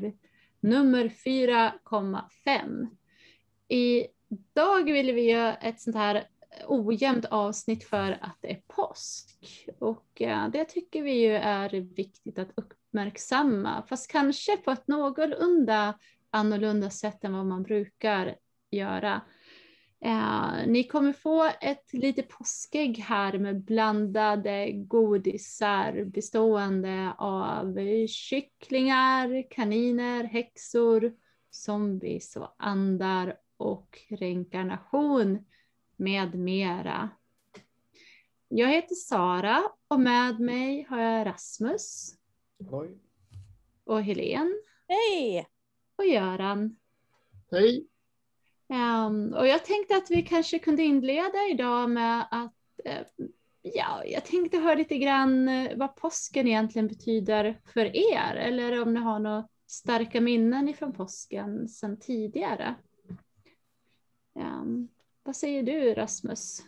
välkomna nummer 4,5. Idag vill vi göra ett sånt här eh, ojämnt avsnitt för att det är påsk. Och eh, det tycker vi ju är viktigt att uppmärksamma, fast kanske på ett någorlunda annorlunda sätt än vad man brukar göra. Eh, ni kommer få ett lite påskägg här med blandade godisar bestående av kycklingar, kaniner, häxor, zombies och andar och reinkarnation med mera. Jag heter Sara och med mig har jag Rasmus. Oj. Och Helen. Hej! Och Göran. Hej. Um, och jag tänkte att vi kanske kunde inleda idag med att uh, Ja, jag tänkte höra lite grann eh, vad påsken egentligen betyder för er, eller om ni har några starka minnen ifrån påsken sedan tidigare. Um, vad säger du Rasmus?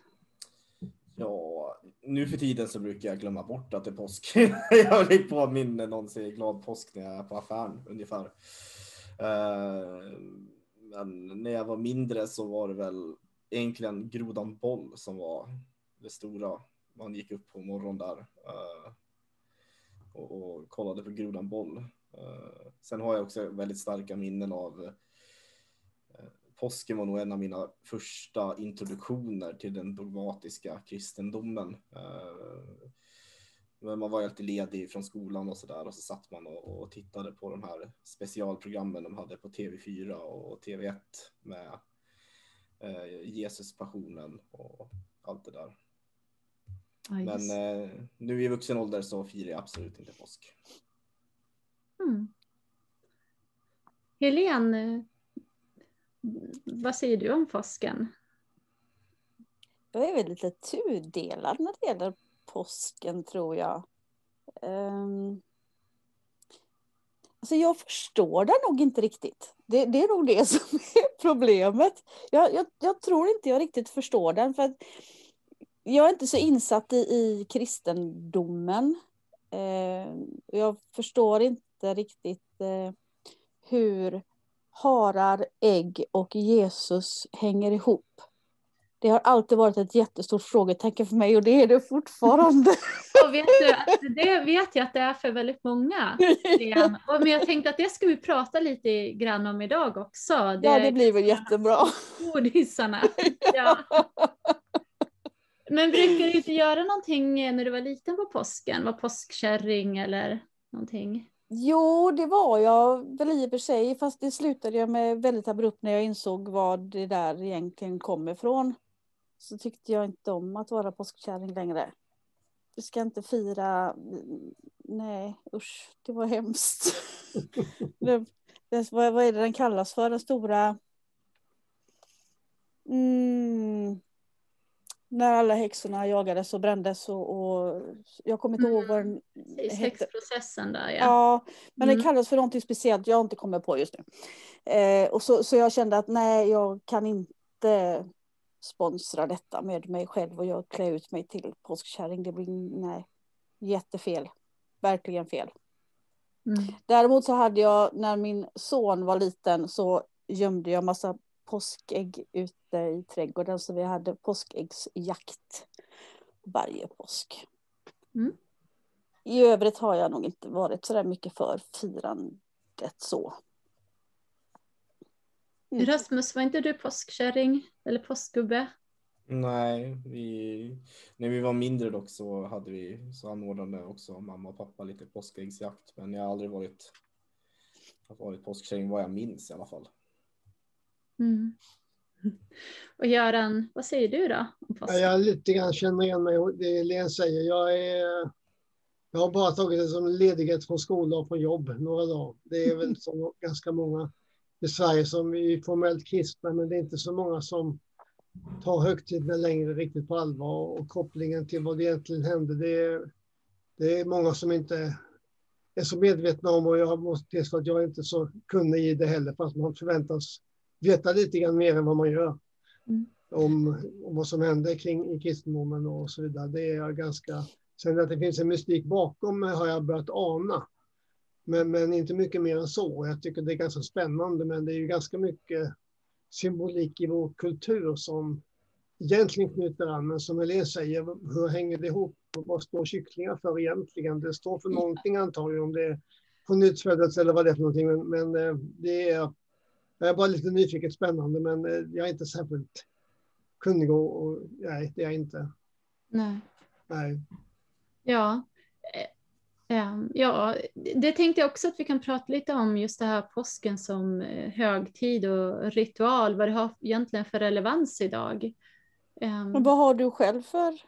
Ja, nu för tiden så brukar jag glömma bort att det är påsk. jag blir påminner någon säger glad påsk när jag är på affären ungefär. Uh, men när jag var mindre så var det väl egentligen grodan boll som var det stora. Man gick upp på morgonen där eh, och, och, kollade på grodan boll. Eh, sen har jag också väldigt starka minnen av eh, påsken var nog en av mina första introduktioner till den dogmatiska kristendomen. Men man var alltid ledig från skolan och så där och så satt man och, och, tittade på de här specialprogrammen de hade på TV4 och TV1 med eh, Jesus passionen och allt det där. Ah, Men eh, nu i vuxen ålder så firar jag absolut inte påsk. Mm. Helene, vad säger du om påsken? Jag är väl lite tudelad när det gäller påsken tror jag. Um, alltså jag förstår den nog inte riktigt. Det, det är nog det som är problemet. Jag, jag, jag, tror inte jag riktigt förstår den. för att Jag är inte så insatt i, i kristendomen. Eh, jag förstår inte riktigt eh, hur harar, ägg och Jesus hänger ihop. Det har alltid varit ett jättestort frågetecken för mig och det är det fortfarande. Och vet du, det vet jag att det är för väldigt många. Men jag tänkte att det ska vi prata lite grann om idag också. Det ja, det blir väl jättebra. Godisarna. Ja. Men brukar du inte göra någonting när du var liten på påsken? Var påskkärring eller någonting? Jo, det var jag väl i och för sig, fast det slutade jag med väldigt abrupt när jag insåg var det där egentligen kom ifrån så tyckte jag inte om att vara påskkärring längre. Vi ska inte fira, nej usch, det var hemskt. det, det, vad, vad är det den kallas för, den stora... Mm, när alla häxorna jagades och brändes och, och jag kommer inte ihåg vad den mm. Häxprocessen där ja. Ja, men mm. den kallas för någonting speciellt jag inte kommer på just nu. Eh, och så, så jag kände att nej, jag kan inte sponsra detta med mig själv och jag klär ut mig till påskkärring. Det blir nej, jättefel. Verkligen fel. Mm. Däremot så hade jag, när min son var liten så gömde jag massa påskägg ute i trädgården så vi hade påskäggsjakt varje påsk. Mm. I övrigt har jag nog inte varit så där mycket för firandet så. Mm. Rasmus, var inte du påskkärring eller påskgubbe? Nej, vi, när vi var mindre dock så hade vi så anordnade också mamma och pappa lite påskäggsjakt. Men jag har aldrig varit, varit påskkärring vad jag minns i alla fall. Mm. Och Göran, vad säger du då? Om ja, jag lite grann känner igen mig det Helene säger. Jag, är, jag har bara tagit det som ledighet från skola och från jobb några dagar. Det är väl som ganska många i Sverige som är formellt kristna, men det är inte så många som tar högtiderna längre riktigt på allvar och kopplingen till vad det egentligen hände. Det är, det är många som inte är så medvetna om och jag måste tillstå att jag är inte så kunnig i det heller, fast man förväntas veta lite grann mer än vad man gör. Mm. Om, om vad som hände kring i kristendomen och så vidare. Det är jag ganska Sen att det finns en mystik bakom har jag börjat ana. Men, men inte mycket mer än så. Jag tycker det är ganska spännande, men det är ju ganska mycket symbolik i vår kultur som egentligen knyter an. Men som Helene säger, hur hänger det ihop? Vad står kycklingar för egentligen? Det står för någonting antagligen, om det är på nyttfödelse eller vad det är för någonting. Men, men eh, det är, jag är bara lite nyfiket spännande, men eh, jag är inte särskilt kunnig och, och nej, det är jag inte. Nej. Nej. Ja. Eh, ehm, ja, det tänkte jag också att vi kan prata lite om, just det här påsken som högtid och ritual, vad det har egentligen för relevans idag. Ehm, Men vad har du själv för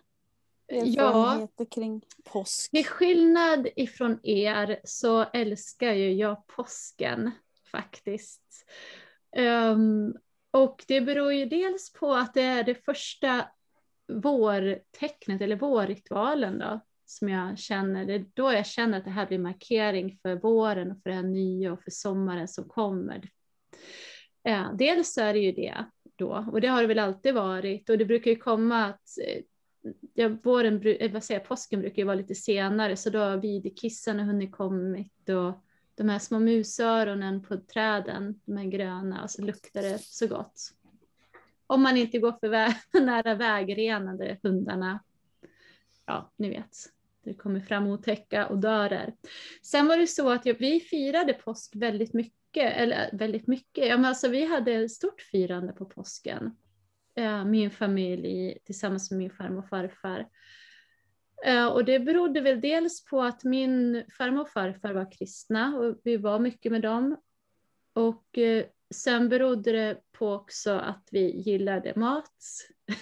erfarenheter ja, kring påsk? Till skillnad ifrån er så älskar ju jag påsken faktiskt. Um, och det beror ju dels på att det är det första vårtecknet eller vårritualen då som jag känner. Det är då jag känner att det här blir markering för våren och för det här nya och för sommaren som kommer. Ja, dels så är det ju det då och det har det väl alltid varit och det brukar ju komma att eh, ja, våren, eh, vad säger påsken brukar ju vara lite senare så då har videkissarna hunnit kommit och de här små musöronen på träden, de här gröna, och så luktar det så gott. Om man inte går för vä nära vägrenen där hundarna, ja, ni vet, det kommer fram otäcka odörer. Sen var det så att vi firade påsk väldigt mycket, eller väldigt mycket, ja men alltså vi hade stort firande på påsken. Eh, min familj tillsammans med min farmor och farfar. Eh, och det berodde väl dels på att min farmor och farfar var kristna och vi var mycket med dem. Och eh, sen berodde det på också att vi gillade mat.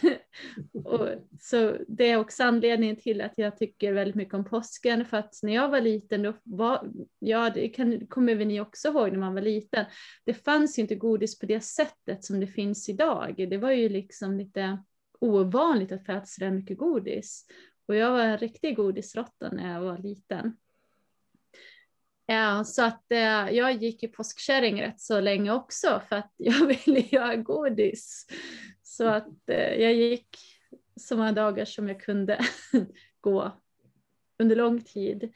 och, så det är också anledningen till att jag tycker väldigt mycket om påsken. För att när jag var liten, då var, ja det kan, kommer väl ni också ihåg när man var liten, det fanns ju inte godis på det sättet som det finns idag. Det var ju liksom lite ovanligt att få äta så mycket godis. Och jag var en riktig godisråtta när jag var liten. Ja, så att eh, jag gick i påskkärring rätt så länge också för att jag ville göra godis. Så att eh, jag gick så många dagar som jag kunde gå under lång tid.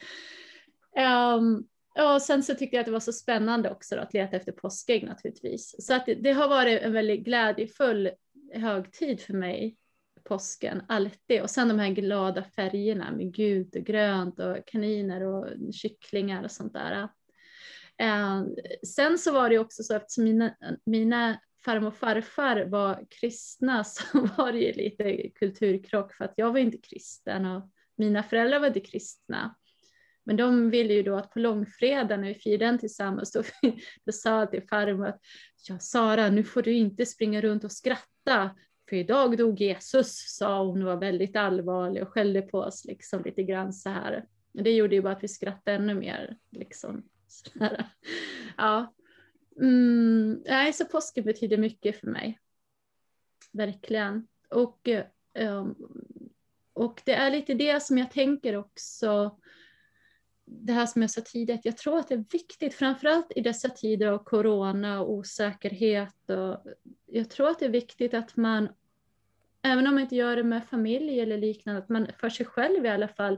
Um, och sen så tyckte jag att det var så spännande också då, att leta efter påskägg naturligtvis. Så att det, det har varit en väldigt glädjefull högtid för mig påsken, alltid. Och sen de här glada färgerna med gult och grönt och kaniner och kycklingar och sånt där. Eh, sen så var det också så att mina, mina farmor och farfar var kristna så var det ju lite kulturkrock för att jag var inte kristen och mina föräldrar var inte kristna. Men de ville ju då att på långfredagen när vi firade den tillsammans, då, då sa jag till farmor att ja, Sara, nu får du inte springa runt och skratta för idag dog Jesus, sa hon och var väldigt allvarlig och skällde på oss liksom lite grann så här. Det gjorde ju bara att vi skrattade ännu mer. Liksom. Ja. Mm, nej, så påsken betyder mycket för mig. Verkligen. Och, um, och det är lite det som jag tänker också, det här som jag sa tidigare, jag tror att det är viktigt, framförallt i dessa tider av corona och osäkerhet. Och jag tror att det är viktigt att man, även om man inte gör det med familj eller liknande, att man för sig själv i alla fall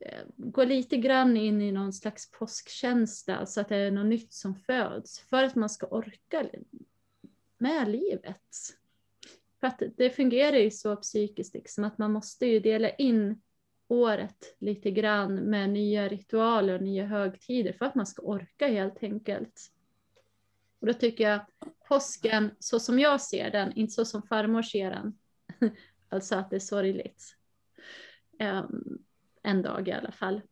eh, går lite grann in i någon slags påskkänsla, så att det är något nytt som föds, för att man ska orka med livet. För att det fungerar ju så psykiskt, liksom, att man måste ju dela in året lite grann med nya ritualer och nya högtider för att man ska orka helt enkelt. Och då tycker jag påsken, så som jag ser den, inte så som farmor ser den, alltså att det är sorgligt. Um, en dag i alla fall.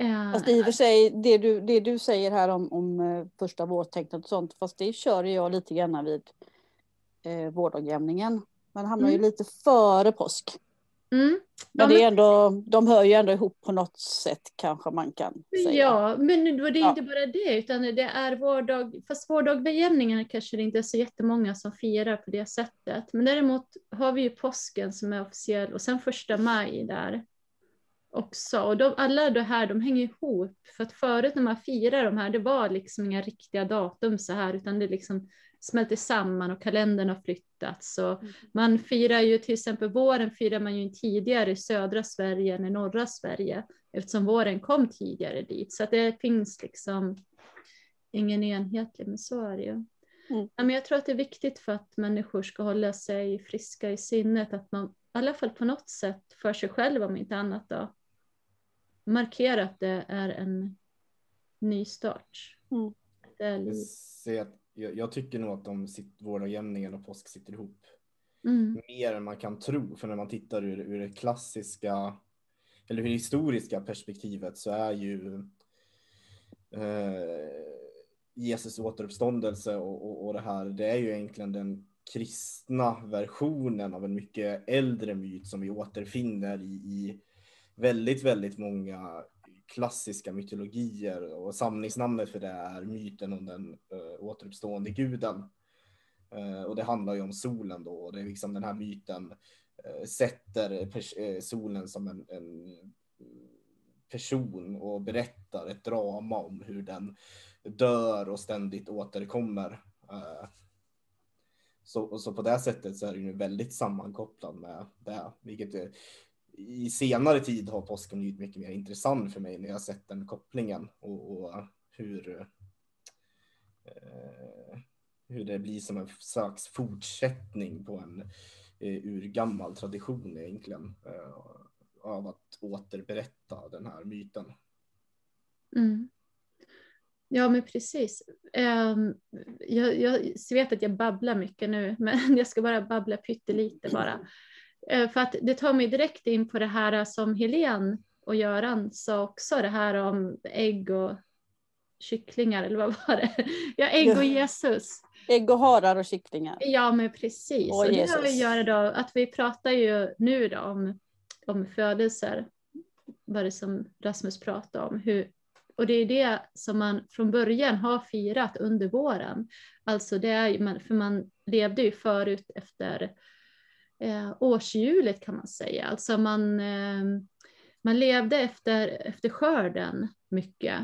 Uh, fast i och för sig, det du, det du säger här om, om uh, första vårtecknet och sånt, fast det kör jag lite grann vid uh, vårdagjämningen. Man hamnar mm. ju lite före påsk. Mm. Men det är ändå, de hör ju ändå ihop på något sätt kanske man kan säga. Ja, men det är ja. inte bara det, utan det är vårdag, fast vårdagvägningen kanske det inte är så jättemånga som firar på det sättet. Men däremot har vi ju påsken som är officiell och sen första maj där också. Och de, alla de här, de hänger ihop. För att förut när man firar de här, det var liksom inga riktiga datum så här, utan det liksom smälter samman och kalendern har flyttats. Och man firar ju till exempel våren firar man ju tidigare i södra Sverige än i norra Sverige eftersom våren kom tidigare dit. Så att det finns liksom ingen enhetlig, men så är det ju. Mm. Ja, men jag tror att det är viktigt för att människor ska hålla sig friska i sinnet att man i alla fall på något sätt för sig själv om inte annat då markera att det är en ny start. Mm. Det är Jag, liv. Jag, jag tycker nog att de sitt, vårdagjämningen och påsk sitter ihop Mm. mer än man kan tro. För när man tittar ur, ur det klassiska eller ur det historiska perspektivet så är ju eh, Jesus återuppståndelse och, och, och det här, det är ju egentligen den kristna versionen av en mycket äldre myt som vi återfinner i, i väldigt, väldigt många klassiska mytologier och samlingsnamnet för det är myten om den uh, återuppstående guden. Uh, och det handlar ju om solen då och det är liksom den här myten uh, sätter solen som en, en person och berättar ett drama om hur den dör och ständigt återkommer. Så, och så på det sättet så är det ju väldigt sammankopplad med det, vilket är, i senare tid har påsken blivit mycket mer intressant för mig när jag sett den kopplingen och, och hur eh, hur det blir som en slags fortsättning på en eh, urgammal tradition egentligen eh, av att återberätta den här myten. Mm. Ja, men precis. Ehm, jag, jag vet att jag babblar mycket nu, men jag ska bara babbla pyttelite bara. Eh, för att det tar mig direkt in på det här som Helene och Göran sa också, det här om ägg och kycklingar, eller vad var det? Ja, ägg och Jesus. Ägg och harar och kycklingar. Ja, men precis. Och Och det har att göra då att vi pratar ju nu då om, om födelser, vad det som Rasmus pratade om. Hur, och det är det som man från början har firat under våren. Alltså det är för man levde ju förut efter eh, årshjulet kan man säga. Alltså man, eh, man levde efter, efter skörden mycket.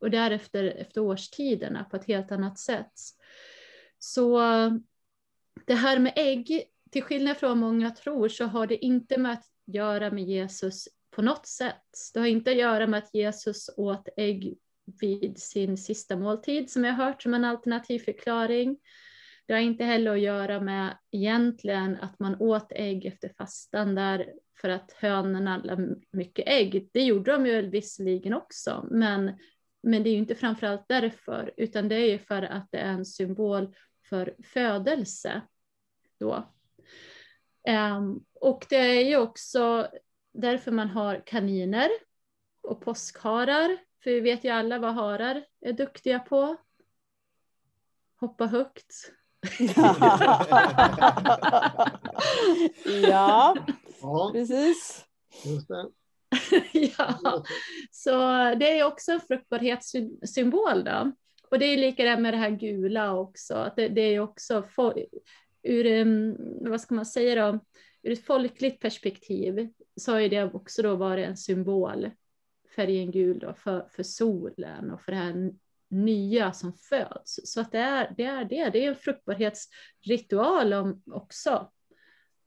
Och därefter efter årstiderna på ett helt annat sätt. Så det här med ägg, till skillnad från vad många tror, så har det inte med att göra med Jesus på något sätt. Det har inte att göra med att Jesus åt ägg vid sin sista måltid, som jag hört som en alternativ förklaring. Det har inte heller att göra med egentligen att man åt ägg efter fastan där för att hönorna la mycket ägg. Det gjorde de ju visserligen också, men, men det är ju inte framförallt därför, utan det är ju för att det är en symbol för födelse då. Um, och det är ju också därför man har kaniner och påskharar, för vi vet ju alla vad harar är duktiga på. Hoppa högt. ja, Ja, precis. just det. ja, så det är också en fruktbarhetssymbol då. Och det är likadant med det här gula också, att det, det är också fo- ur, em, vad ska man säga då, ur ett folkligt perspektiv så har ju det också då varit en symbol, färgen gul då, för, för solen och för det här nya som föds. Så att det är det, är det. det är en fruktbarhetsritual om, också,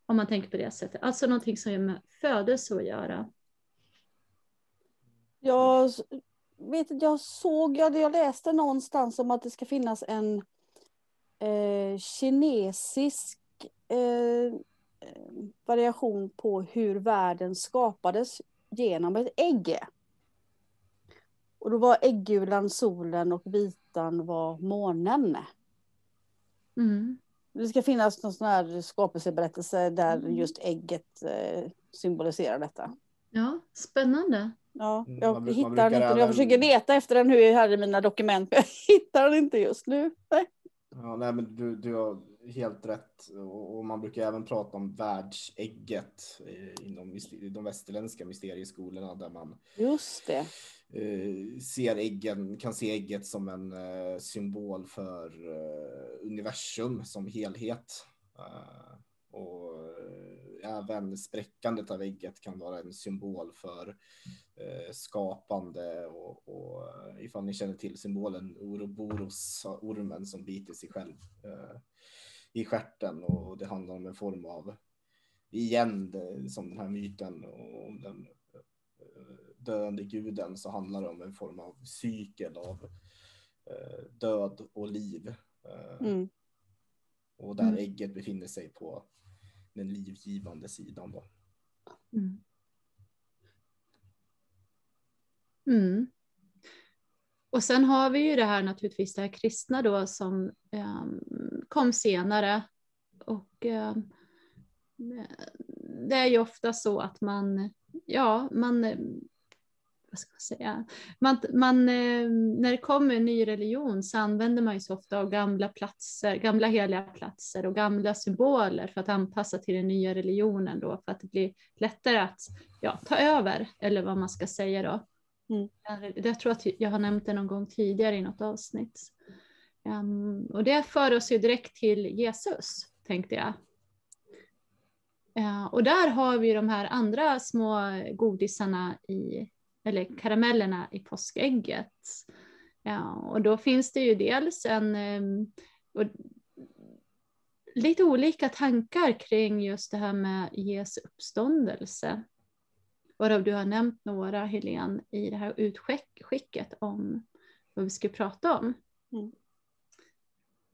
om man tänker på det sättet. Alltså någonting som har med födelse att göra. Jag vet inte, jag såg, jag, jag läste någonstans om att det ska finnas en eh, kinesisk eh, eh, variation på hur världen skapades genom ett ägg. Och då var äggulan solen och vitan var månen. Mm. Det ska finnas någon sån här skapelseberättelse där Mm. just ägget eh, symboliserar detta. Ja, spännande. Ja, Mm, jag man man hittar den inte. Jag även- försöker leta efter den nu här i mina dokument, men jag hittar den inte just nu. Nej. Ja, nej, men du, du har helt rätt och, och man brukar även prata om världsägget eh, inom de västerländska mysterieskolorna där man Just det. Eh, ser äggen, kan se ägget som en eh, symbol för eh, universum som helhet. Och även spräckandet av ägget kan vara en symbol för eh, skapande och, och ifall ni känner till symbolen Ouroboros, ormen som biter sig själv eh, i stjärten och det handlar om en form av igen som den här myten om den döende guden så handlar det om en form av cykel av eh, död och liv. Eh, mm. Och där mm. ägget befinner sig på den livgivande sidan. Då. Mm. Mm. Och sen har vi ju det här naturligtvis det här kristna då som eh, kom senare. Och eh, det är ju ofta så att man, ja, man vad ska man säga, man, man, eh, när det kommer en ny religion så använder man ju så ofta av gamla platser, gamla heliga platser och gamla symboler för att anpassa till den nya religionen då för att det blir lättare att ja, ta över eller vad man ska säga då. Mm. Jag tror att jag har nämnt det någon gång tidigare i något avsnitt. Um, och det för oss ju direkt till Jesus tänkte jag. Uh, och där har vi de här andra små godisarna i eller karamellerna i påskägget. Ja, och då finns det ju dels en ehm, och, lite olika tankar kring just det här med Jesu uppståndelse. Varav du har nämnt några, Helene, i det här utskicket om vad vi ska prata om. Mm.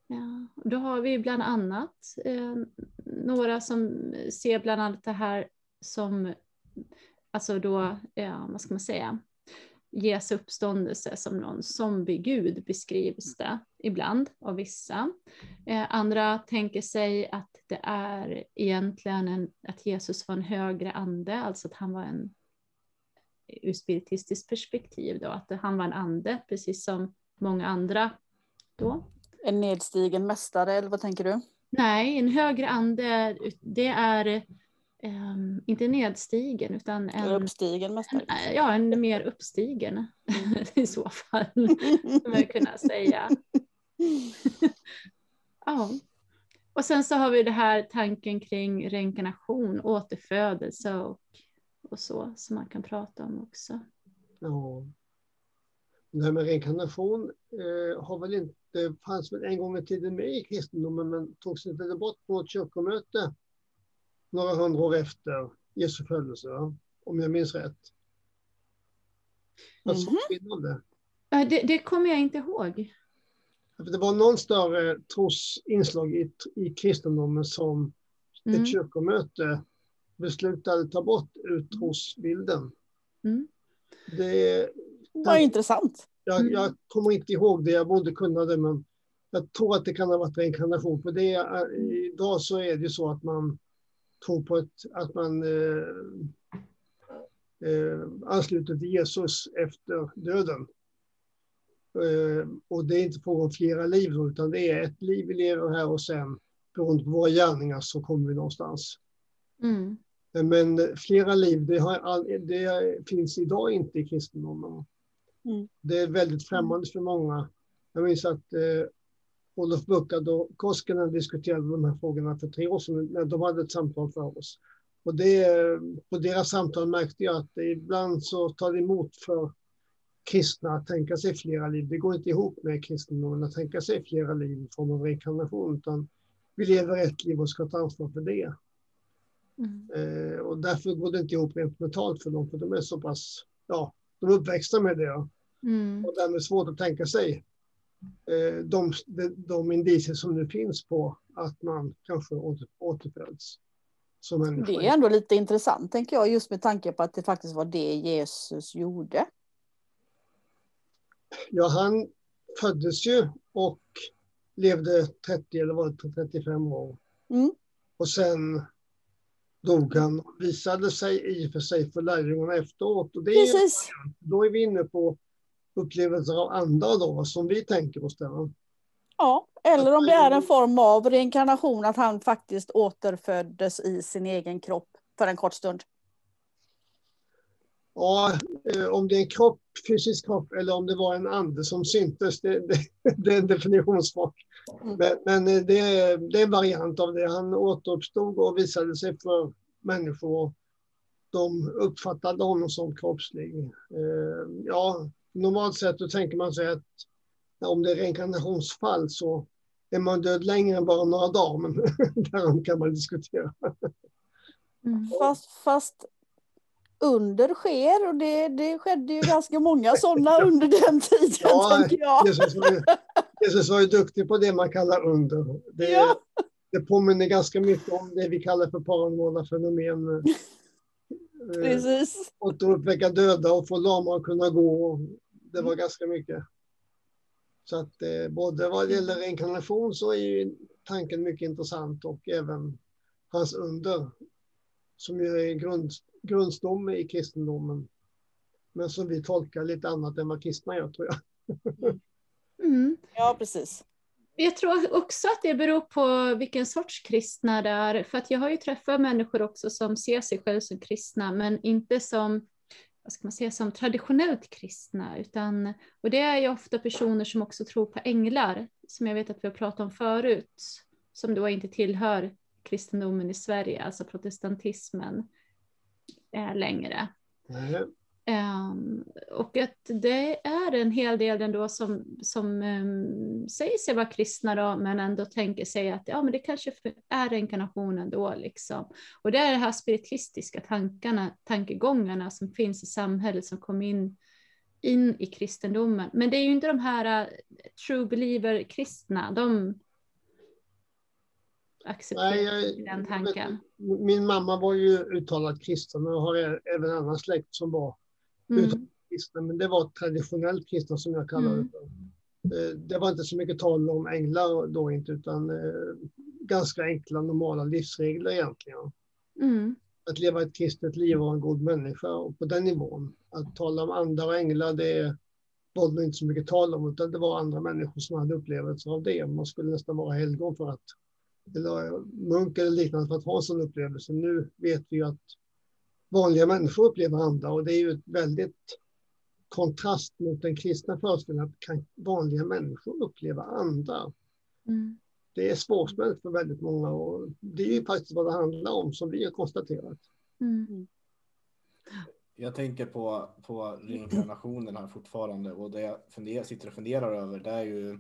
Ja, då har vi bland annat eh, några som ser bland annat det här som alltså då, ja, vad ska man säga, Jesu uppståndelse som någon zombiegud beskrivs det ibland av vissa. Eh, andra tänker sig att det är egentligen en, att Jesus var en högre ande, alltså att han var en ur spiritistiskt perspektiv då, att han var en ande, precis som många andra då. En nedstigen mästare, eller vad tänker du? Nej, en högre ande, det är um, inte nedstigen utan en... Uppstigen En, ja, en mer uppstigen mm. i så fall, skulle man kunna säga. ja. Och sen så har vi det här tanken kring reinkarnation, återfödelse och, och så, som man kan prata om också. Ja. Det här med reinkarnation eh, har väl inte, fanns väl en gång i tiden med i kristendomen men togs inte bort på ett kyrkomöte några hundra år efter Jesu födelse, om jag minns rätt. Vad mm -hmm. det? det? Kommer jag inte ihåg. Det var någon större trosinslag i, i kristendomen som mm. ett kyrkomöte beslutade ta bort ur trosbilden. Mm. Det var intressant. Jag, jag mm. kommer inte ihåg det, jag borde kunna det, men jag tror att det kan ha varit reinkarnation. För det, idag så är det så att man tro på ett, att man eh, eh, ansluter till Jesus efter döden. Eh, och det är inte fråga om flera liv utan det är ett liv vi lever här och sen beroende på våra gärningar så kommer vi någonstans. Mm. Men flera liv, det, har, det, finns idag inte i kristendomen. Mm. Det är väldigt främmande för många. Jag minns att eh, Olof Buckard och Koskinen diskuterade de här frågorna för tre år sedan när de hade ett samtal för oss. Och det, på deras samtal märkte jag att ibland så tar det emot för kristna att tänka sig flera liv. Det går inte ihop med kristendomen att tänka sig flera liv i form av reinkarnation, utan vi lever ett liv och ska ta ansvar för det. Mm. Eh, och därför går det inte ihop rent mentalt för dem, för de är så pass, ja, de är uppväxta med det. Mm. Och därmed svårt att tänka sig de, de, de indicier som nu finns på att man kanske åter, återföds. Som människa. Det är ändå lite intressant tänker jag just med tanke på att det faktiskt var det Jesus gjorde. Ja, han föddes ju och levde 30 eller var det 35 år. Mm. Och sen dog han visade sig i och för sig för lärjungarna efteråt. Och det Precis. Är, då är vi inne på upplevelser av andra då, som vi tänker oss det. Ja, eller om det är en form av reinkarnation, att han faktiskt återföddes i sin egen kropp för en kort stund. Ja, eh, om det är en kropp, fysisk kropp eller om det var en ande som syntes, det, det, det är en definitionsfråga. Mm. Men, men, det, är, det är en variant av det. Han återuppstod och visade sig för människor. De uppfattade honom som kroppslig. Eh, ja, normalt sett då tänker man sig att om det är reinkarnationsfall så är man död längre än bara några dagar, men därom kan man diskutera. Mm. Fast, fast under sker och det, det skedde ju ganska många sådana under den tiden. Ja, tänker jag. Jesus, var ju, Jesus var ju duktig på det man kallar under. Det, ja. det påminner ganska mycket om det vi kallar för paranormala fenomen. Eh, Precis. Återuppväcka döda och få lama att kunna gå. Det var ganska mycket. Så att eh, både vad gäller reinkarnation så är ju tanken mycket intressant och även hans under som ju är grund, grundstomme i kristendomen. Men som vi tolkar lite annat än vad kristna gör tror jag. Mm. Ja, precis. Jag tror också att det beror på vilken sorts kristna det är. För att jag har ju träffat människor också som ser sig själva som kristna, men inte som vad ska man säga, som traditionellt kristna. Utan, och det är ju ofta personer som också tror på änglar, som jag vet att vi har pratat om förut, som då inte tillhör kristendomen i Sverige, alltså protestantismen, eh, längre. Mm. Um, och att det är en hel del ändå som, som um, säger sig vara kristna då, men ändå tänker sig att ja, men det kanske är reinkarnationen då. Liksom. Och det är de här spiritistiska tankarna, tankegångarna som finns i samhället som kom in, in i kristendomen. Men det är ju inte de här uh, true believer-kristna, de accepterar Nej, jag, den tanken. Min mamma var ju uttalad kristen och har även annan släkt som var mm. kristna, men det var traditionellt kristna som jag kallar det för. Eh, det var inte så mycket tal om änglar då inte, utan eh, ganska enkla normala livsregler egentligen. Mm. Att leva ett kristet liv och vara en god människa och på den nivån. Att tala om andar och änglar, det var det inte så mycket tal om, utan det var andra människor som hade upplevelser av det. Man skulle nästan vara helgon för att, eller munk eller liknande för att ha en sån upplevelse. Nu vet vi ju att vanliga människor upplever andra och det är ju ett väldigt kontrast mot den kristna föreställningen att kan vanliga människor uppleva andra. Mm. Det är svårsmält för väldigt många och det är ju faktiskt vad det handlar om som vi har konstaterat. Mm. Jag tänker på, på reinkarnationen här fortfarande och det jag funder, sitter och funderar över det är ju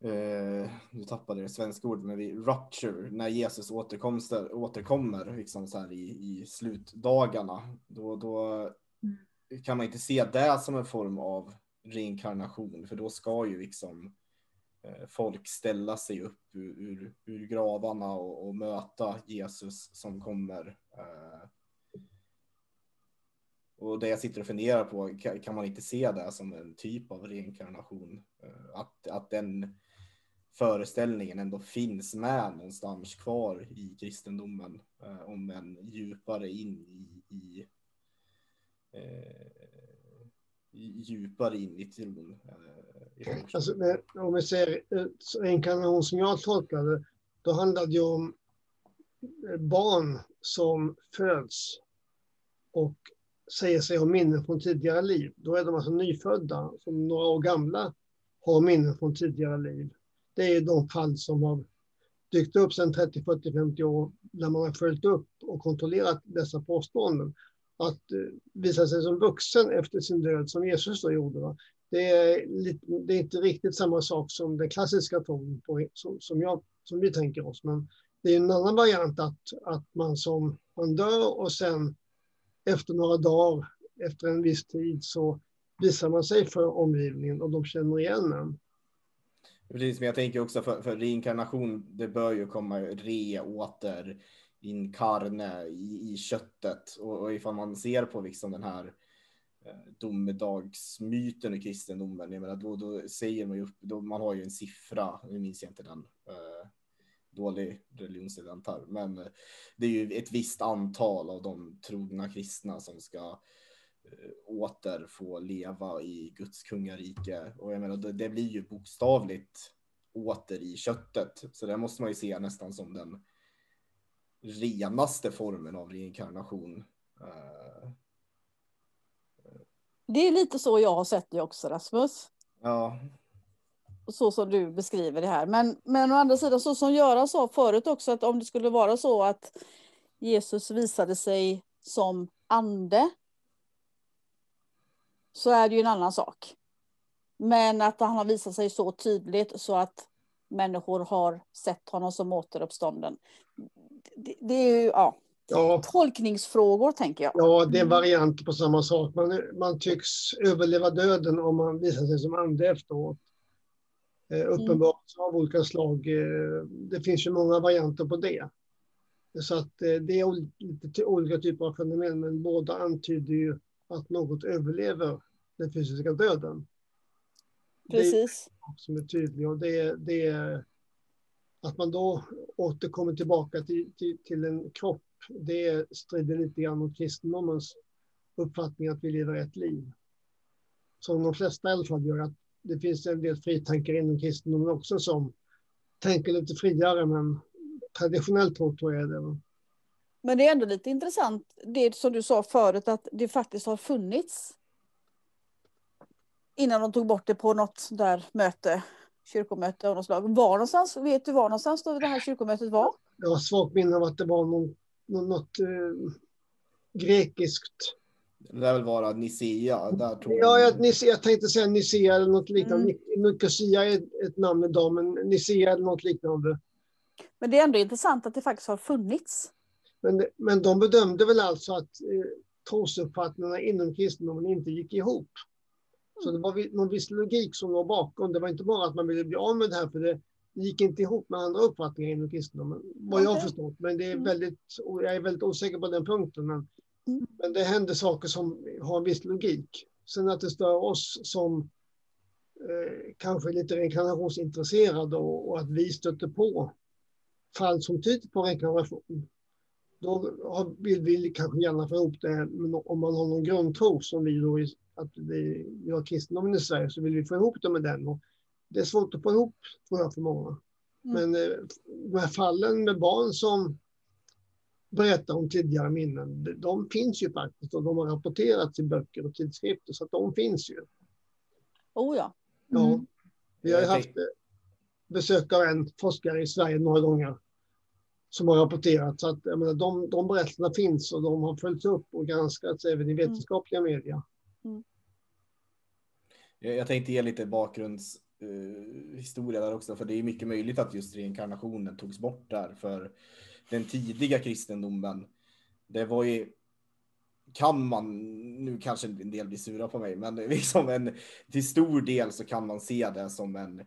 eh, nu tappade det svenska ordet, men vi rupture, när Jesus återkomster, återkommer liksom så här i, i slutdagarna, då, då mm. kan man inte se det som en form av reinkarnation, för då ska ju liksom eh, folk ställa sig upp ur, ur, ur gravarna och, och, möta Jesus som kommer. Eh, och det jag sitter och funderar på, kan, man inte se det som en typ av reinkarnation? Att, att den föreställningen ändå finns med någonstans kvar i kristendomen, eh, om en djupare in i, i eh, djupare in i tron. Eh, alltså, om vi ser reinkarnation som jag tolkade, då handlar det om eh, barn som föds och säger sig ha minnen från tidigare liv. Då är de alltså nyfödda, som några år gamla, har minnen från tidigare liv det är de fall som har dykt upp sedan 30, 40, 50 år när man har följt upp och kontrollerat dessa påståenden. Att eh, visa sig som vuxen efter sin död, som Jesus då gjorde, va? Det, är lite, det är inte riktigt samma sak som den klassiska tron som, som, jag, som vi tänker oss. Men det är en annan variant att, att man som man dör och sen efter några dagar, efter en viss tid, så visar man sig för omgivningen och de känner igen en. Precis, men jag tänker också för, för reinkarnation, det bör ju komma re åter inkarne i, i köttet. Och, och ifall man ser på liksom den här eh, domedagsmyten i kristendomen, jag menar, då, då säger man ju upp, då, man har ju en siffra, nu minns jag inte den, eh, dålig religionsstudent här, men eh, det är ju ett visst antal av de trogna kristna som ska Eh, åter få leva i Guds kungarike. Och jag menar, det, det blir ju bokstavligt åter i köttet. Så det måste man ju se nästan som den renaste formen av reinkarnation. Eh, det är lite så jag har sett det också, Rasmus. Ja. Så som du beskriver det här. Men, men å andra sidan, så som Göran sa förut också, att om det skulle vara så att Jesus visade sig som ande så är det ju en annan sak. Men att han har visat sig så tydligt så att människor har sett honom som återuppstånden. Det, det är ju ja, Ja, tolkningsfrågor tänker jag. ja, det är varianter på samma sak. Man, man tycks överleva döden om man visar sig som ande efteråt. Eh, uppenbarelse av olika slag. Eh, det finns ju många varianter på det. Så att eh, det är ol- lite ty- olika typer av fenomen, men båda antyder ju att något överlever den fysiska döden. Det är Precis. något som är tydlig och det, det är att man då återkommer tillbaka till, till, till en kropp. Det strider lite grann mot kristendomens uppfattning att vi lever ett liv. Som de flesta i alla fall gör. Att det finns en del fritankar inom kristendomen också som tänker lite friare, men traditionellt tro tror jag det. Men det är ändå lite intressant, det som du sa förut, att det faktiskt har funnits innan de tog bort det på något där möte, kyrkomöte av något slag. Var någonstans, vet du var någonstans då det här kyrkomötet var? Jag har svagt minne av att det var någon, någon, något eh, grekiskt. Det lär väl vara Nicea. Där tog Ja, jag, Nicea, jag tänkte säga Nicea eller något liknande. Mm. Nicosia är ett, namn idag, men Nicea eller något liknande. Men det är ändå intressant att det faktiskt har funnits. Men, men de bedömde väl alltså att eh, trosuppfattningarna inom kristendomen inte gick ihop. Så det var någon viss logik som låg bakom. Det var inte bara att man ville bli av med det här, för det gick inte ihop med andra uppfattningar inom kristendomen. Vad jag har förstått. Men det är Mm. väldigt, jag är väldigt osäker på den punkten. Men, Mm. men det händer saker som har en viss logik. Sen att det stör oss som eh, kanske är lite reinkarnationsintresserade och, och att vi stöter på fall som tyder på reinkarnation. Då vill vi kanske gärna få ihop det, men om man har någon grundtro som vi då, att vi, vi har kristendomen i Sverige, så vill vi få ihop det med den. Och det är svårt att få ihop, tror jag, för många. Mm. Men eh, de här fallen med barn som berättar om tidigare minnen, de- finns ju faktiskt och de har rapporterats i böcker och tidskrifter, så att de finns ju. Oh ja. Ja. Mm. Vi har ju haft eh, besök av en forskare i Sverige några gånger som har rapporterat. Så att, jag menar, de, de berättelserna finns och de har följts upp och granskats även i vetenskapliga media. Jag, jag tänkte ge lite bakgrundshistoria historia där också, för det är mycket möjligt att just reinkarnationen togs bort där. För den tidiga kristendomen, det var ju, kan man, nu kanske en del blir sura på mig, men liksom en, till stor del så kan man se det som en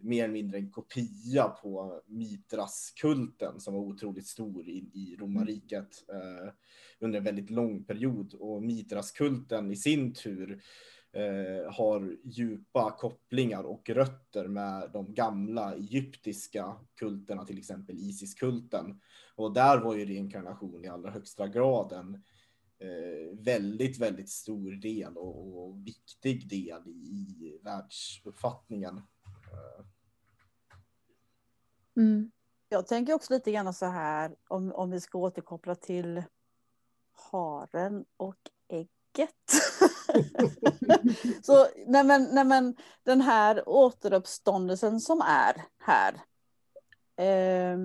mer eller mindre en kopia på Mitras-kulten som var otroligt stor i, i romarriket eh, under en väldigt lång period. Och Mitras-kulten i sin tur eh, har djupa kopplingar och rötter med de gamla egyptiska kulterna, till exempel Isis-kulten. Och där var ju reinkarnation i allra högsta grad en eh, väldigt, väldigt stor del och, och viktig del i, i världsuppfattningen. Mm. Jag tänker också lite grann så här, om, om vi ska återkoppla till haren och ägget. så nej men, nej men den här återuppståndelsen som är här. Eh,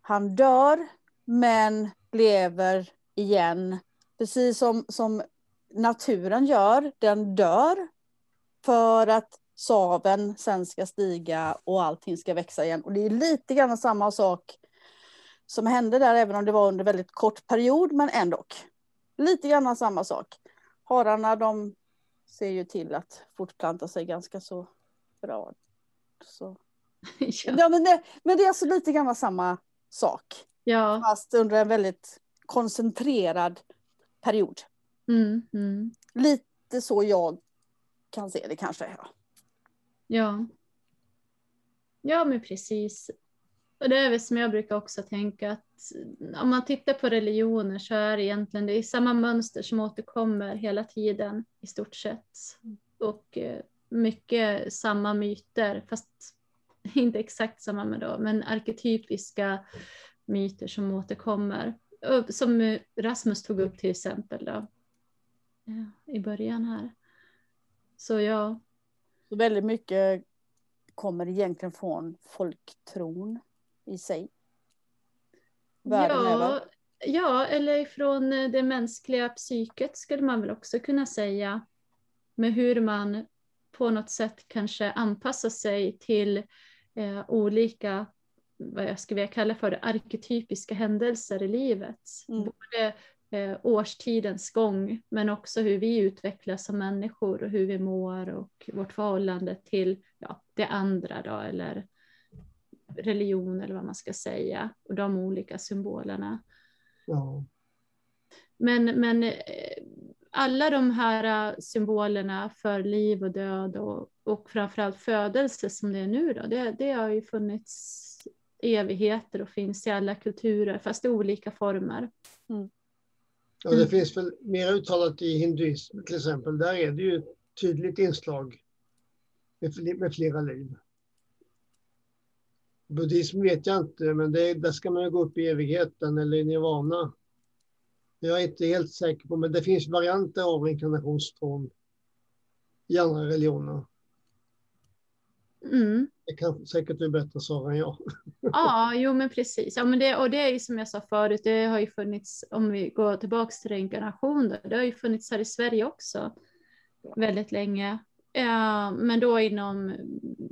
han dör men lever igen. Precis som, som naturen gör. Den dör för att saven sen ska stiga och allting ska växa igen. Och det är lite grann samma sak som hände där, även om det var under väldigt kort period, men ändå. Lite grann samma sak. Hararna, de ser ju till att fortplanta sig ganska så bra. Så. ja. Ja, men, det, men det är alltså lite grann samma sak, ja. fast under en väldigt koncentrerad period. Mm. Mm. Lite så jag kan se det kanske. Ja. Ja. Ja, men precis. Och det är väl som jag brukar också tänka att eh, om man tittar på religioner så är det egentligen det är samma mönster som återkommer hela tiden i stort sett. Och eh, mycket samma myter, fast inte exakt samma men då, men arketypiska myter som återkommer. Som eh, Rasmus tog upp till exempel då, i början här. Så ja, så väldigt mycket kommer egentligen från folktron i sig. världen ja, över. Ja, eller från det mänskliga psyket skulle man väl också kunna säga. Med hur man på något sätt kanske anpassar sig till eh, olika, vad jag skulle vilja kalla för det, arketypiska händelser i livet. Mm. Både eh, årstidens gång, men också hur vi utvecklas som människor och hur vi mår och vårt förhållande till ja, det andra då, eller religion eller vad man ska säga, och de olika symbolerna. Ja. Men, men eh, alla de här eh, symbolerna för liv och död och, och framförallt födelse som det är nu då, det, det har ju funnits evigheter och finns i alla kulturer fast i olika former. Ja, det Mm. finns väl mer uttalat i hinduism till exempel. Där är det ju ett tydligt inslag med, med flera liv. Buddhism vet jag inte, men det, där ska man ju gå upp i evigheten eller i nirvana. Jag är inte helt säker på, men det finns varianter av inkarnationstron i andra religioner. Mm. Det kan säkert du bättre Sara än jag. Ja, jo men precis. Ja, men det, och det är ju som jag sa förut, det har ju funnits, om vi går tillbaka till reinkarnation, då, det har ju funnits här i Sverige också väldigt länge. Eh, men då inom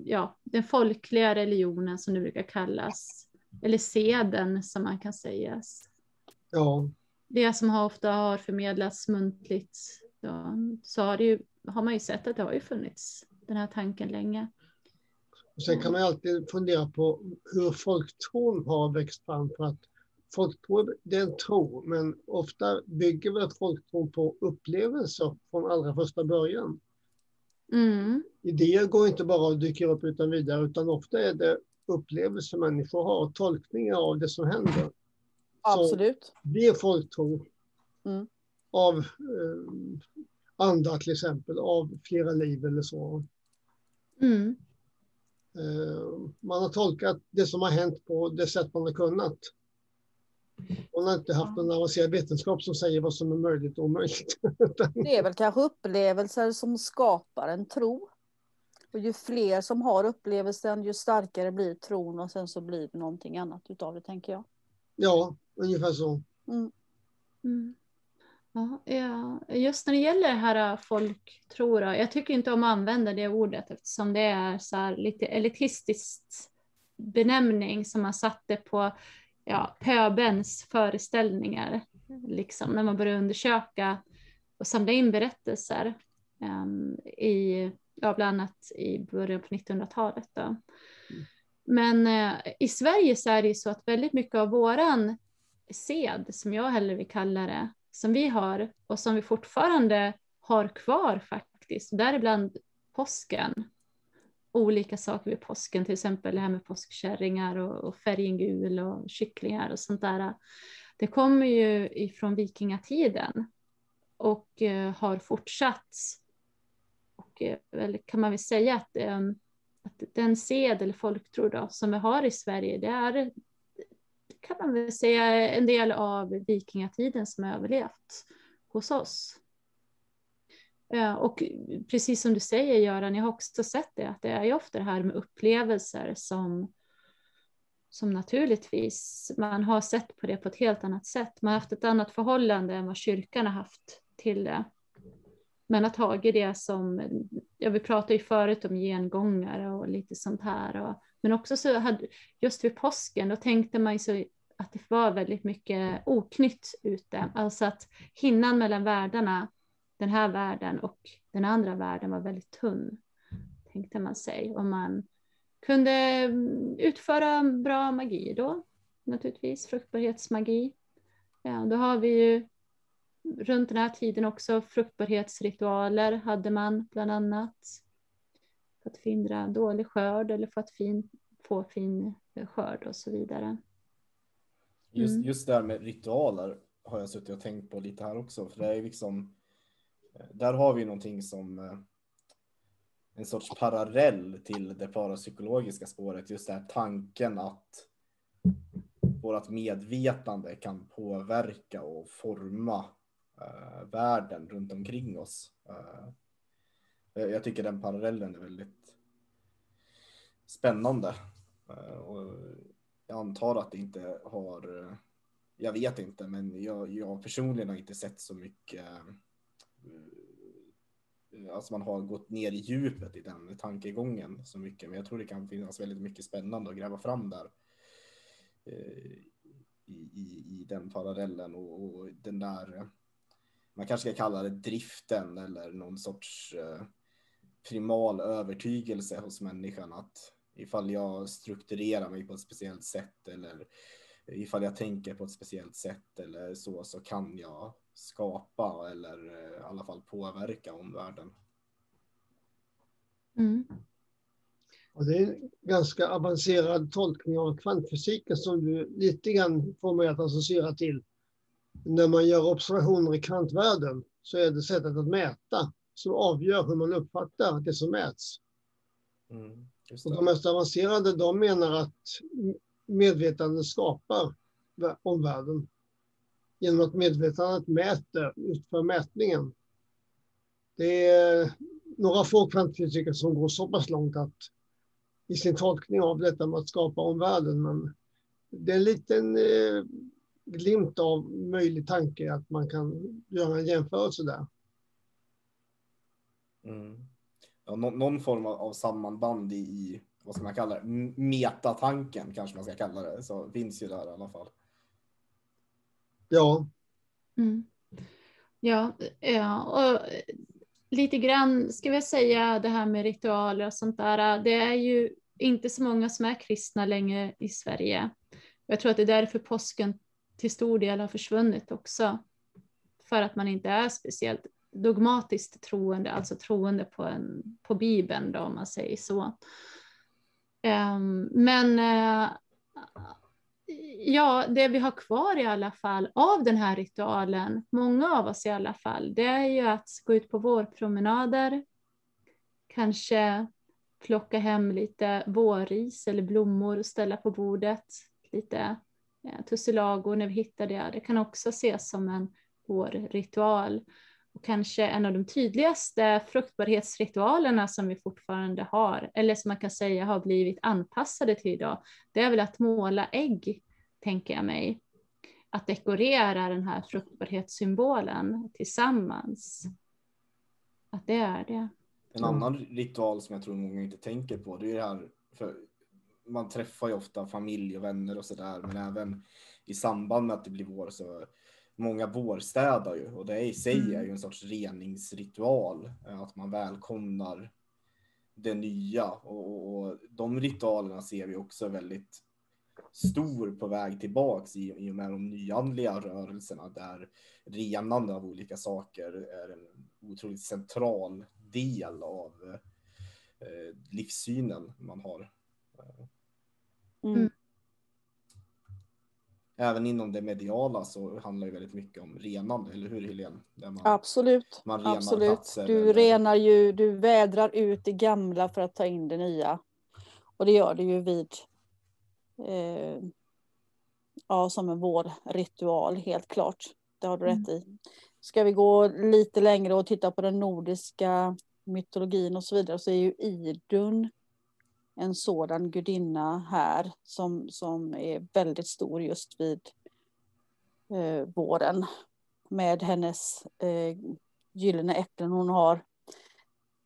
ja, den folkliga religionen som det brukar kallas, eller seden som man kan säga. Ja, Det som har ofta har förmedlats muntligt, då, så har, det ju, har man ju sett att det har ju funnits den här tanken länge. Och sen kan man alltid fundera på hur folktron har växt fram. För att folktro, det är en tro, men ofta bygger väl folktron på upplevelser från allra första början. Mm. Idéer går inte bara och dyker upp utan vidare, utan ofta är det upplevelser människor har, tolkningar av det som händer. Absolut. Det är folktro. Mm. Av eh, andar till exempel, av flera liv eller så. Mm. Eh, man har tolkat det som har hänt på det sätt man har kunnat. Man har inte haft någon avancerad vetenskap som säger vad som är möjligt och omöjligt. Det är väl kanske upplevelser som skapar en tro. Och ju fler som har upplevelsen, ju starkare blir tron och sen så blir det någonting annat utav det, tänker jag. ja, ungefär så. Mm. Ja, ja, just när det gäller det här äh, folktro, äh, jag tycker inte om att använda det ordet eftersom det är så här lite elitistiskt benämning som man satte på ja, pöbens föreställningar. Liksom, när man började undersöka och samla in berättelser um, i, ja, bland annat i början på 1900-talet. Mm. Men eh, i Sverige så är det ju så att väldigt mycket av våran sed, som jag hellre vill kalla det, som vi har och som vi fortfarande har kvar faktiskt, däribland påsken. Olika saker vid påsken, till exempel det här med påskkärringar och, och färgen gul och kycklingar och sånt där. Det kommer ju ifrån vikingatiden och eh, har fortsatt. Och eh, kan man väl säga att, eh, att den sed eller folktro då, som vi har i Sverige, det är kan man väl säga en del av vikingatiden som har överlevt hos oss. Och precis som du säger Göran, jag har också sett det, att det är ju ofta det här med upplevelser som, som naturligtvis man har sett på det på ett helt annat sätt. Man har haft ett annat förhållande än vad kyrkan har haft till det. Man har tagit det som, ja vi pratade ju förut om gengångare och lite sånt här. Och, men också så hade, just vid påsken, då tänkte man ju så att det var väldigt mycket oknytt ute. Alltså att hinnan mellan världarna, den här världen och den andra världen var väldigt tunn, tänkte man sig. Och man kunde mm, utföra bra magi då, naturligtvis, fruktbarhetsmagi. Ja, då har vi ju runt den här tiden också fruktbarhetsritualer hade man bland annat. För att förhindra dålig skörd eller för att fin, få fin skörd och så vidare. Just, Mm. just det här med ritualer har jag suttit och tänkt på lite här också. För det är liksom, där har vi någonting som eh, en sorts parallell till det parapsykologiska spåret. Just det här tanken att vårt medvetande kan påverka och forma eh, världen runt omkring oss. Eh, jag- jag tycker den parallellen är väldigt spännande. Eh, och jag antar att det inte har eh, jag vet inte, men jag, jag personligen har inte sett så mycket. Eh, alltså man har gått ner i djupet i den tankegången så mycket, men jag tror det kan finnas väldigt mycket spännande att gräva fram där. Eh, I, i, i den parallellen och, och den där, man kanske ska kalla det driften eller någon sorts primal övertygelse hos människan att ifall jag strukturerar mig på ett speciellt sätt eller ifall jag tänker på ett speciellt sätt eller så, så kan jag skapa eller eh, i alla fall påverka omvärlden. Mm. Och det är en ganska avancerad tolkning av kvantfysiken som du lite grann får mig att associera till. När man gör observationer i kvantvärlden så är det sättet att mäta som avgör hur man uppfattar det som mäts. Mm, och de mest avancerade de menar att medvetande skapar omvärlden genom att medvetandet mäter, utför mätningen. Det är några få kvantfysiker som går så pass långt att i sin tolkning av detta med att skapa omvärlden, men det är en liten eh, glimt av möjlig tanke att man kan göra en jämförelse där. Mm. Ja, någon, någon form av sammanband i, i vad ska man kalla det, metatanken kanske man ska kalla det, så finns ju där i alla fall. Ja. Mm. Ja, ja, och lite grann ska vi säga det här med ritualer och sånt där. Det är ju inte så många som är kristna längre i Sverige. Jag tror att det är därför påsken till stor del har försvunnit också. För att man inte är speciellt dogmatiskt troende, alltså troende på, en, på Bibeln då, om man säger så. Ehm, men eh, ja, det vi har kvar i alla fall av den här ritualen, många av oss i alla fall, det är ju att gå ut på vårpromenader, kanske plocka hem lite vårris eller blommor och ställa på bordet, lite eh, tussilago när vi hittar det. Det kan också ses som en vårritual och kanske en av de tydligaste fruktbarhetsritualerna som vi fortfarande har, eller som man kan säga har blivit anpassade till idag, det är väl att måla ägg, tänker jag mig. Att dekorera den här fruktbarhetssymbolen tillsammans. Att det är det. En annan ritual som jag tror många inte tänker på, det är det här, för man träffar ju ofta familj och vänner och sådär, men även i samband med att det blir vår så många vårstädar ju och det i sig mm. är ju en sorts reningsritual. Eh, att man välkomnar det nya och, och, de ritualerna ser vi också väldigt stor på väg tillbaks i, i och med de nyandliga rörelserna där renande av olika saker är en otroligt central del av eh, livssynen man har. Mm även inom det mediala så handlar det väldigt mycket om renande, eller hur Helene? Man, Absolut. Man Absolut. Du eller... renar ju, du vädrar ut det gamla för att ta in det nya. Och det gör det ju vid, eh, ja som en vårritual helt klart. Det har du mm. rätt i. Ska vi gå lite längre och titta på den nordiska mytologin och så vidare så är ju Idun en sådan gudinna här som, som är väldigt stor just vid eh, våren med hennes eh, gyllene äpplen hon har.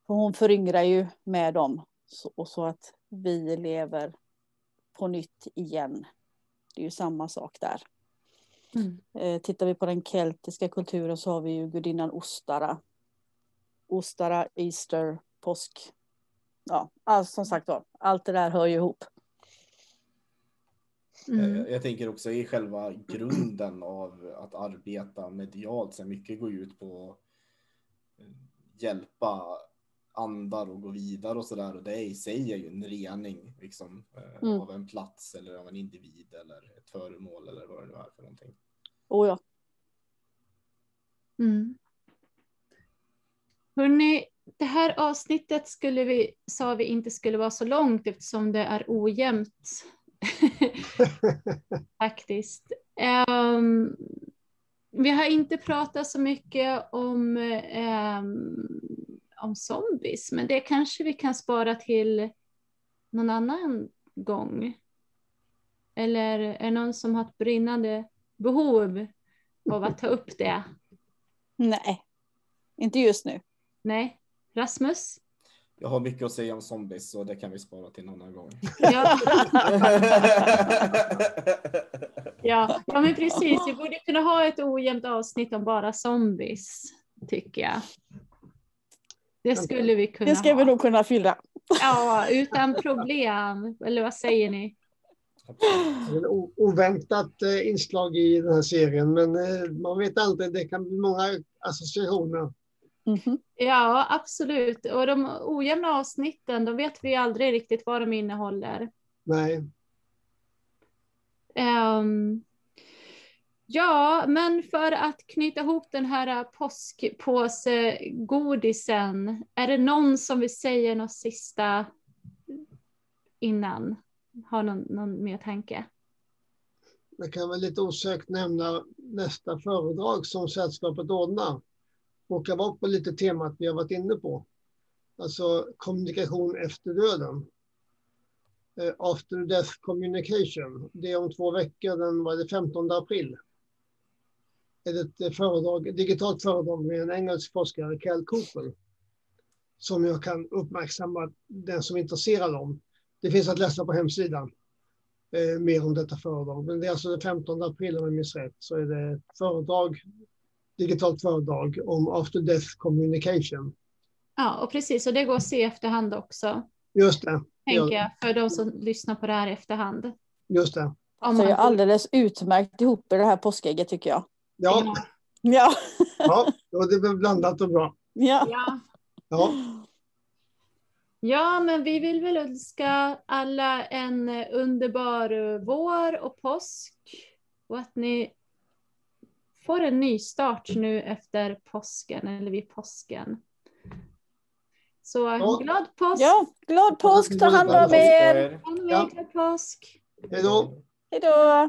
hon föryngrar ju med dem så, och så att vi lever på nytt igen. Det är ju samma sak där. Mm. Eh, tittar vi på den keltiska kulturen så har vi ju gudinnan Ostara. Ostara, Easter, påsk, ja, alltså, som sagt var, allt det där hör ju ihop. Mm. Jag, jag, tänker också i själva grunden av att arbeta medialt, så mycket går ut på att hjälpa andar och gå vidare och så där. Och det i sig är ju en rening liksom, eh, mm. av en plats eller av en individ eller ett föremål eller vad det nu är för någonting. Oh ja. Mm. Hörrni, det här avsnittet skulle vi, sa vi inte skulle vara så långt eftersom det är ojämnt. Faktiskt. Um, vi har inte pratat så mycket om, um, om zombies, men det kanske vi kan spara till någon annan gång. Eller är det någon som har ett brinnande behov av att ta upp det? Nej, inte just nu. Nej? Rasmus? Jag har mycket att säga om zombies så det kan vi spara till en annan gång. Ja, ja, ja men precis. Vi borde kunna ha ett ojämnt avsnitt om bara zombies, tycker jag. Det skulle vi kunna Det ska vi nog kunna fylla. Ja, utan problem. Eller vad säger ni? Det är ett oväntat eh, inslag i den här serien, men eh, man vet aldrig. Det kan bli många associationer. Mhm. Ja, absolut. Och de ojämna avsnitten, då vet vi aldrig riktigt vad de innehåller. Nej, Ehm, ja, men för att knyta ihop den här påskpåsegodisen, är det någon som vill säga något sista innan? Har någon, någon mer tanke? jag kan väl lite osökt nämna nästa föredrag som sällskapet ordnar åka var på lite temat vi har varit inne på. Alltså kommunikation efter döden. Eh, after Death Communication. Det är om två veckor, den var det 15 april. Det Är ett eh, föredrag, digitalt föredrag med en engelsk forskare, Cal Cooper. Som jag kan uppmärksamma den som är intresserad om. Det finns att läsa på hemsidan eh, mer om detta föredrag. Men det är alltså den 15 april om jag minns rätt. Så är det ett föredrag, digitalt föredrag om After Death Communication. Ja, och precis, och det går att se i efterhand också, Just det, tänker jag, för de som lyssnar på det här i efterhand. just det. Om Så man- är alldeles utmärkt ihop i det här påskägget tycker jag. Ja, Ja. ja, ja det är blandat och bra. ja. ja. Ja, Ja, men vi vill väl önska alla en underbar vår och påsk och att ni får en ny start nu efter påsken eller vid påsken. Så Ja. glad påsk! ja, glad påsk, ta hand om er. glad påsk! hej då. Hej då.